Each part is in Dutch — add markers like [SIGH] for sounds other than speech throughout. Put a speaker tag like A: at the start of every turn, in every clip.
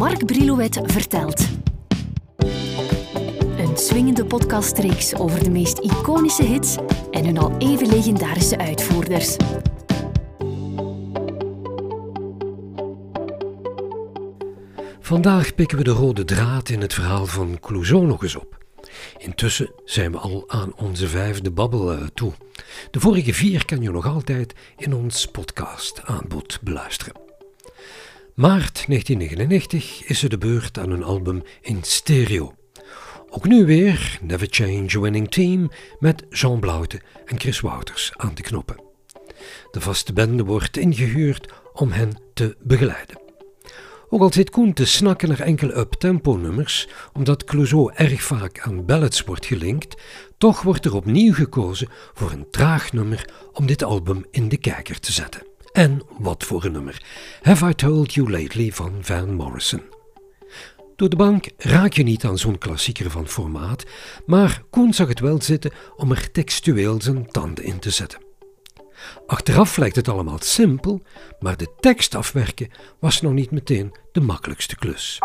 A: Mark Brilouet vertelt. Een swingende podcastreeks over de meest iconische hits en hun al even legendarische uitvoerders.
B: Vandaag pikken we de rode draad in het verhaal van Clouseau nog eens op. Intussen zijn we al aan onze vijfde babbel eh, toe. De vorige vier kan je nog altijd in ons podcast aanbod beluisteren. Maart 1999 is er de beurt aan een album in stereo. Ook nu weer Never Change Winning Team met Jean Blaute en Chris Wouters aan de knoppen. De vaste bende wordt ingehuurd om hen te begeleiden. Ook al zit Koen te snakken naar enkele up-tempo nummers, omdat Clouseau erg vaak aan ballads wordt gelinkt, toch wordt er opnieuw gekozen voor een traag nummer om dit album in de kijker te zetten. En wat voor een nummer. Have I Told You Lately van Van Morrison. Door de bank raak je niet aan zo'n klassieker van formaat, maar Koen zag het wel zitten om er textueel zijn tanden in te zetten. Achteraf lijkt het allemaal simpel, maar de tekst afwerken was nog niet meteen de makkelijkste klus.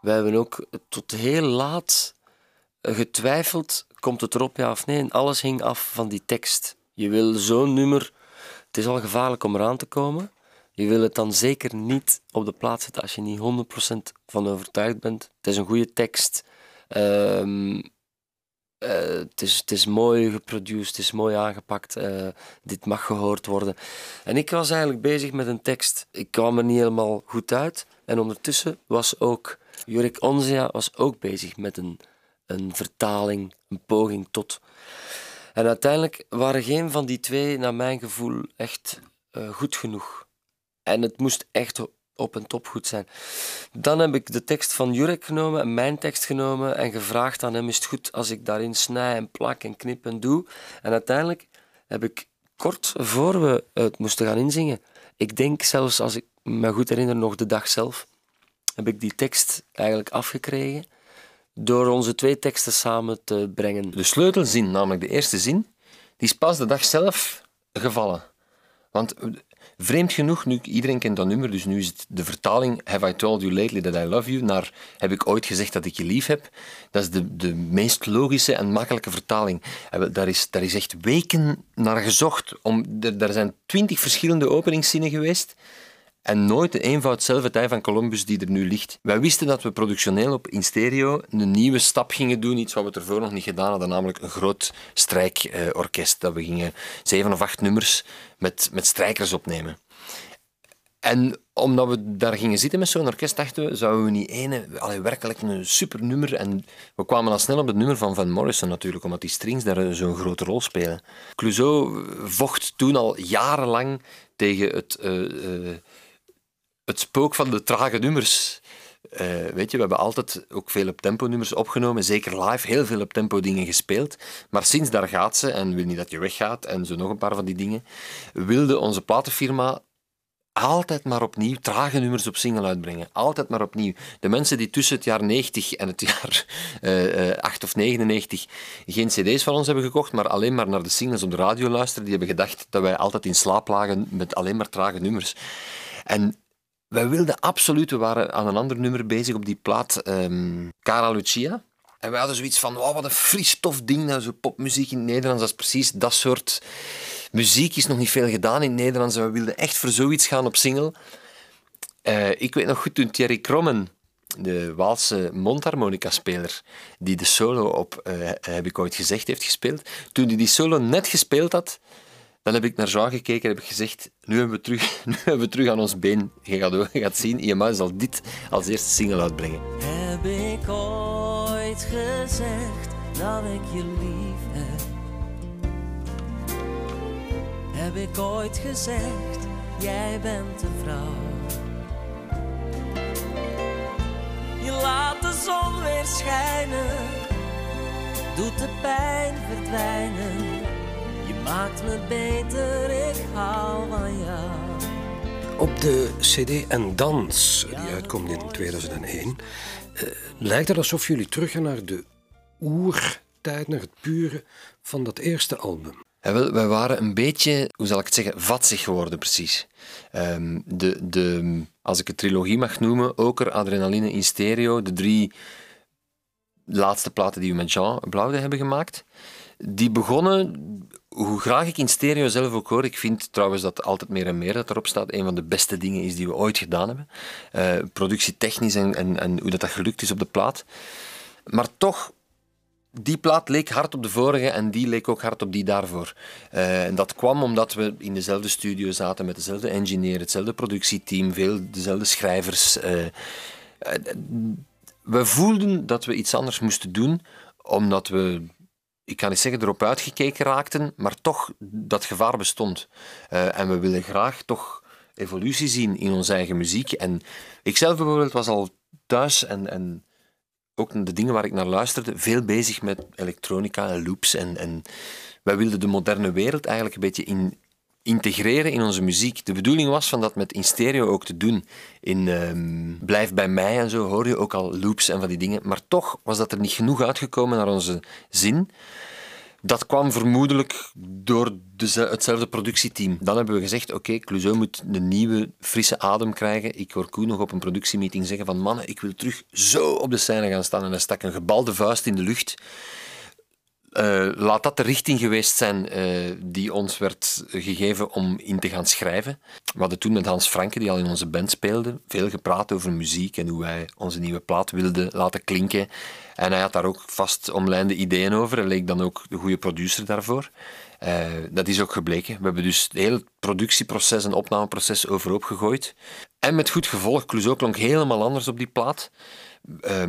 C: We hebben ook tot heel laat getwijfeld, komt het erop ja of nee? Alles hing af van die tekst. Je wil zo'n nummer, het is al gevaarlijk om eraan te komen. Je wil het dan zeker niet op de plaats zetten als je niet 100% van overtuigd bent. Het is een goede tekst. Ehm, eh, het, is, het is mooi geproduceerd, het is mooi aangepakt. Uh, dit mag gehoord worden. En ik was eigenlijk bezig met een tekst. Ik kwam er niet helemaal goed uit. En ondertussen was ook Jurik Onzia was ook bezig met een, een vertaling, een poging tot. En uiteindelijk waren geen van die twee, naar mijn gevoel, echt uh, goed genoeg. En het moest echt op en top goed zijn. Dan heb ik de tekst van Jurek genomen en mijn tekst genomen en gevraagd aan hem: is het goed als ik daarin snij en plak en knip en doe? En uiteindelijk heb ik kort voor we het moesten gaan inzingen, ik denk zelfs als ik me goed herinner, nog de dag zelf, heb ik die tekst eigenlijk afgekregen door onze twee teksten samen te brengen.
D: De sleutelzin, namelijk de eerste zin, die is pas de dag zelf gevallen. Want Vreemd genoeg, nu iedereen kent dat nummer, dus nu is het de vertaling Have I told you lately that I love you naar Heb ik ooit gezegd dat ik je lief heb. Dat is de, de meest logische en makkelijke vertaling. Daar is, daar is echt weken naar gezocht. Om, er zijn twintig verschillende openingszinnen geweest. En nooit de eenvoud zelf, het ei van Columbus, die er nu ligt. Wij wisten dat we productioneel op in stereo een nieuwe stap gingen doen, iets wat we ervoor nog niet gedaan hadden, namelijk een groot strijkorkest. Dat we gingen zeven of acht nummers met, met strijkers opnemen. En omdat we daar gingen zitten met zo'n orkest, dachten we, zouden we niet ene, werkelijk een super nummer. En we kwamen dan snel op het nummer van Van Morrison natuurlijk, omdat die strings daar zo'n grote rol spelen. Clouseau vocht toen al jarenlang tegen het, uh, het spook van de trage nummers. Uh, weet je, we hebben altijd ook veel op tempo nummers opgenomen, zeker live, heel veel op tempo dingen gespeeld. Maar sinds daar gaat ze, en wil niet dat je weggaat, en zo nog een paar van die dingen, wilde onze platenfirma altijd maar opnieuw trage nummers op single uitbrengen. Altijd maar opnieuw. De mensen die tussen het jaar 90 en het jaar uh, uh, 8 of 99 geen cd's van ons hebben gekocht, maar alleen maar naar de singles op de radio luisteren, die hebben gedacht dat wij altijd in slaap lagen met alleen maar trage nummers. En wij wilden absoluut, we waren aan een ander nummer bezig op die plaat, um, Cara Lucia. En wij hadden zoiets van, wat een fris tof ding, nou, zo popmuziek in het Nederlands, dat is precies dat soort muziek is nog niet veel gedaan in het Nederlands. En we wilden echt voor zoiets gaan op single. Uh, ik weet nog goed toen Thierry Krommen, de Waalse mondharmonica-speler, die de solo op, uh, heb ik ooit gezegd, heeft gespeeld. Toen hij die solo net gespeeld had, dan heb ik naar Jean gekeken en heb ik gezegd, nu hebben we terug, [LAUGHS] nu hebben we terug aan ons been. Je gaat, je gaat zien, IMA zal dit als eerste single uitbrengen.
E: Heb ik ooit gezegd dat ik je lief heb? Heb ik ooit gezegd, jij bent de vrouw? Je laat de zon weer schijnen, doet de pijn verdwijnen maakt me beter, ik hou van jou.
B: Op de CD En Dans, die uitkomt in 2001, uh, eh, lijkt het alsof jullie teruggaan naar de oertijd, naar het pure van dat eerste album.
D: Ja, wel, wij waren een beetje, hoe zal ik het zeggen, vatsig geworden precies. Ehm, de, de, als ik het trilogie mag noemen, Oker, Adrenaline in Stereo, de drie laatste platen die we met Jean Blauwde hebben gemaakt, die begonnen, hoe graag ik in stereo zelf ook hoor, ik vind trouwens dat altijd meer en meer dat erop staat, een van de beste dingen is die we ooit gedaan hebben. Uh, productietechnisch en, en, hoe dat, dat gelukt is op de plaat. Maar toch die plaat leek hard op de vorige en die leek ook hard op die daarvoor. Uh, en dat kwam omdat we in dezelfde studio zaten met dezelfde engineer, hetzelfde productieteam, veel dezelfde schrijvers. Uh, we voelden dat we iets anders moesten doen, omdat we, ik kan niet zeggen erop uitgekeken raakten, maar toch dat gevaar bestond. Uh, en we willen graag toch evolutie zien in onze eigen muziek. En ikzelf bijvoorbeeld was al thuis en, en ook de dingen waar ik naar luisterde, veel bezig met elektronica en loops. En, en wij wilden de moderne wereld eigenlijk een beetje in, integreren in onze muziek. De bedoeling was van dat met in stereo ook te doen. In um, Blijf bij mij en zo hoor je ook al loops en van die dingen. Maar toch was dat er niet genoeg uitgekomen naar onze zin. Dat kwam vermoedelijk door de, hetzelfde productieteam. Dan hebben we gezegd, oké, okay, Clouseau moet een nieuwe, frisse adem krijgen. Ik hoor Koen nog op een productiemeeting zeggen van mannen, ik wil terug zo op de scène gaan staan. En hij stak een gebalde vuist in de lucht. Uh, laat dat de richting geweest zijn uh, die ons werd gegeven om in te gaan schrijven. We hadden toen met Hans Franke, die al in onze band speelde, veel gepraat over muziek en hoe wij onze nieuwe plaat wilden laten klinken. En hij had daar ook vast omlijnde ideeën over. Hij leek dan ook de goede producer daarvoor. Uh, dat is ook gebleken. We hebben dus het hele productieproces en opnameproces overhoop gegooid. En met goed gevolg, Clouseau klonk helemaal anders op die plaat.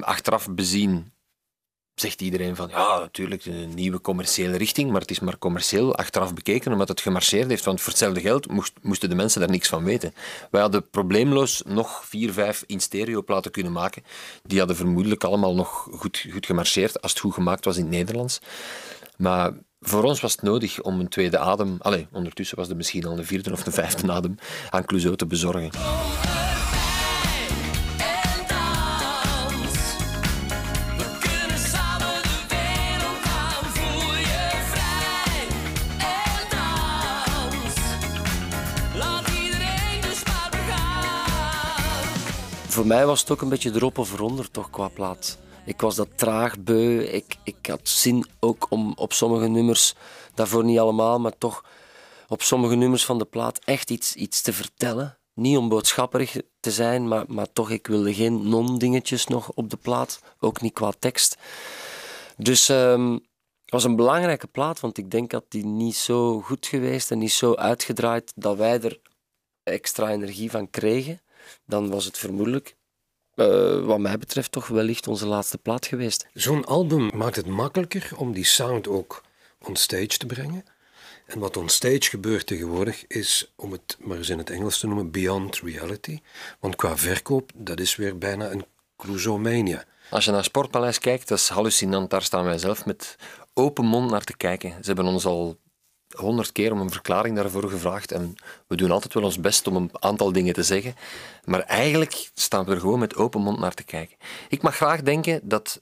D: achteraf bezien zegt iedereen van ja, natuurlijk een nieuwe commerciële richting, maar het is maar commercieel achteraf bekeken omdat het gemarcheerd heeft. Want voor hetzelfde geld moest, moesten de mensen daar niks van weten. Wij hadden probleemloos nog vier, vijf in stereoplaten kunnen maken. Die hadden vermoedelijk allemaal nog goed, goed gemarcheerd als het goed gemaakt was in het Nederlands. Maar voor ons was het nodig om een tweede adem, allez, ondertussen was er misschien al een vierde of een vijfde adem, aan Clouseau te bezorgen.
C: Voor mij was het ook een beetje erop of eronder toch qua plaat. Ik was dat traag beu. Ik, ik had zin ook om op sommige nummers, daarvoor niet allemaal, maar toch op sommige nummers van de plaat echt iets, iets te vertellen. Niet om boodschapperig te zijn, maar, maar toch, ik wilde geen non-dingetjes nog op de plaat. Ook niet qua tekst. Dus um, het was een belangrijke plaat, want ik denk dat die niet zo goed geweest en niet zo uitgedraaid dat wij er extra energie van kregen dan was het vermoedelijk, uh, wat mij betreft, toch wellicht onze laatste plaat geweest.
B: Zo'n album maakt het makkelijker om die sound ook on stage te brengen. En wat on stage gebeurt tegenwoordig is, om het maar eens in het Engels te noemen, beyond reality. Want qua verkoop, dat is weer bijna een Clouseau-mania.
D: Als je naar Sportpaleis kijkt, dat is hallucinant. Daar staan wij zelf met open mond naar te kijken. Ze hebben ons al honderd keer om een verklaring daarvoor gevraagd. En we doen altijd wel ons best om een aantal dingen te zeggen. Maar eigenlijk staan we er gewoon met open mond naar te kijken. Ik mag graag denken dat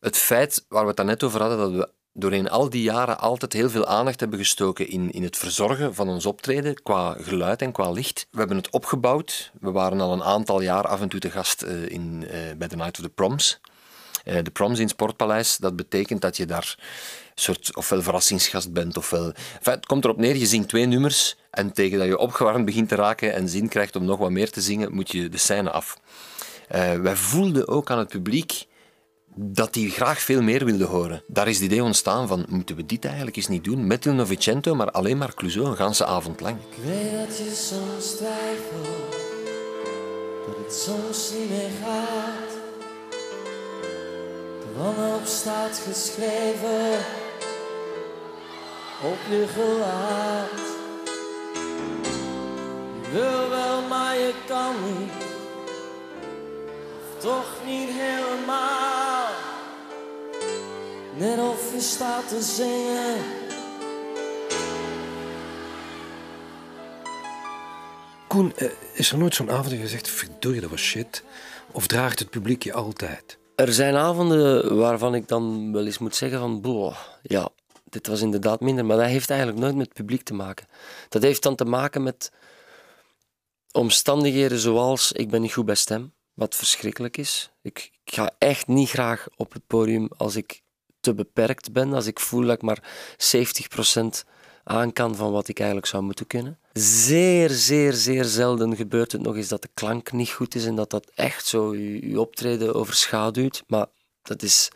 D: het feit waar we het net over hadden, dat we doorheen al die jaren altijd heel veel aandacht hebben gestoken in, in het verzorgen van ons optreden, qua geluid en qua licht. We hebben het opgebouwd. We waren al een aantal jaar af en toe te gast uh, in, uh, bij de Night of the Proms. Uh, de Proms in Sportpaleis, dat betekent dat je daar soort ofwel verrassingsgast bent, ofwel... Het komt erop neer, je zingt twee nummers en tegen dat je opgewarmd begint te raken en zin krijgt om nog wat meer te zingen, moet je de scène af. Uh, wij voelden ook aan het publiek dat die graag veel meer wilde horen. Daar is het idee ontstaan van, moeten we dit eigenlijk eens niet doen met Il Novecento, maar alleen maar Clouseau een ganse avond lang.
E: Ik weet dat je soms twijfelt, dat het soms niet meer gaat. Wanhoop staat geschreven op je gelaat. Je wil wel, maar je kan niet. Of toch niet helemaal. Net of je staat te zingen.
B: Koen, eh, is er nooit zo'n avond dat je verdorie, dat was shit? Of draagt het publiek je altijd?
C: Er zijn avonden waarvan ik dan wel eens moet zeggen van, boh, ja, dit was inderdaad minder. Maar dat heeft eigenlijk nooit met publiek te maken. Dat heeft dan te maken met omstandigheden zoals ik ben niet goed bij stem, wat verschrikkelijk is. Ik ga echt niet graag op het podium als ik te beperkt ben, als ik voel dat ik maar 70% aan kan van wat ik eigenlijk zou moeten kunnen. Zeer, zeer, zeer zelden gebeurt het nog eens dat de klank niet goed is en dat dat echt zo je, optreden overschaduwt. Maar dat is,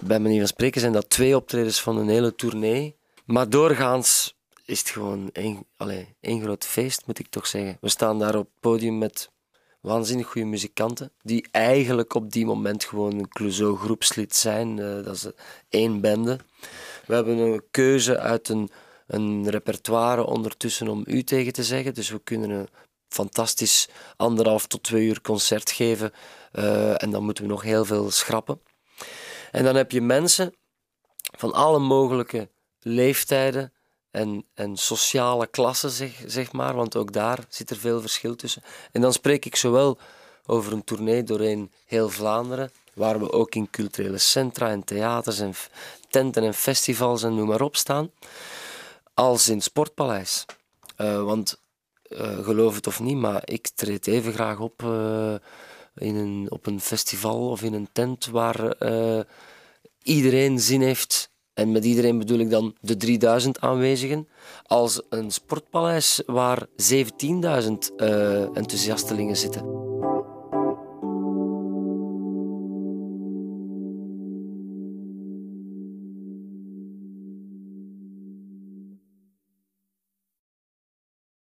C: bij manier van spreken, zijn dat twee optredens van een hele tournee. Maar doorgaans is het gewoon één, één groot feest, moet ik toch zeggen. We staan daar op het podium met waanzinnig goede muzikanten, die eigenlijk op die moment gewoon een Clouseau-groepslid zijn. Uh, dat is één bende. We hebben een keuze uit een, een repertoire ondertussen om u tegen te zeggen. Dus we kunnen een fantastisch anderhalf tot twee uur concert geven. Uh, en dan moeten we nog heel veel schrappen. En dan heb je mensen van alle mogelijke leeftijden en, en sociale klassen, zeg, zeg maar, want ook daar zit er veel verschil tussen. En dan spreek ik zowel over een tournee doorheen heel Vlaanderen, waar we ook in culturele centra en theaters en tenten en festivals en noem maar op staan, als in Sportpaleis. Uh, want uh, geloof het of niet, maar ik treed even graag op uh, in een, op een festival of in een tent waar iedereen zin heeft en met iedereen bedoel ik dan de 3000 aanwezigen, als een sportpaleis waar 17.000 uh, enthousiastelingen zitten.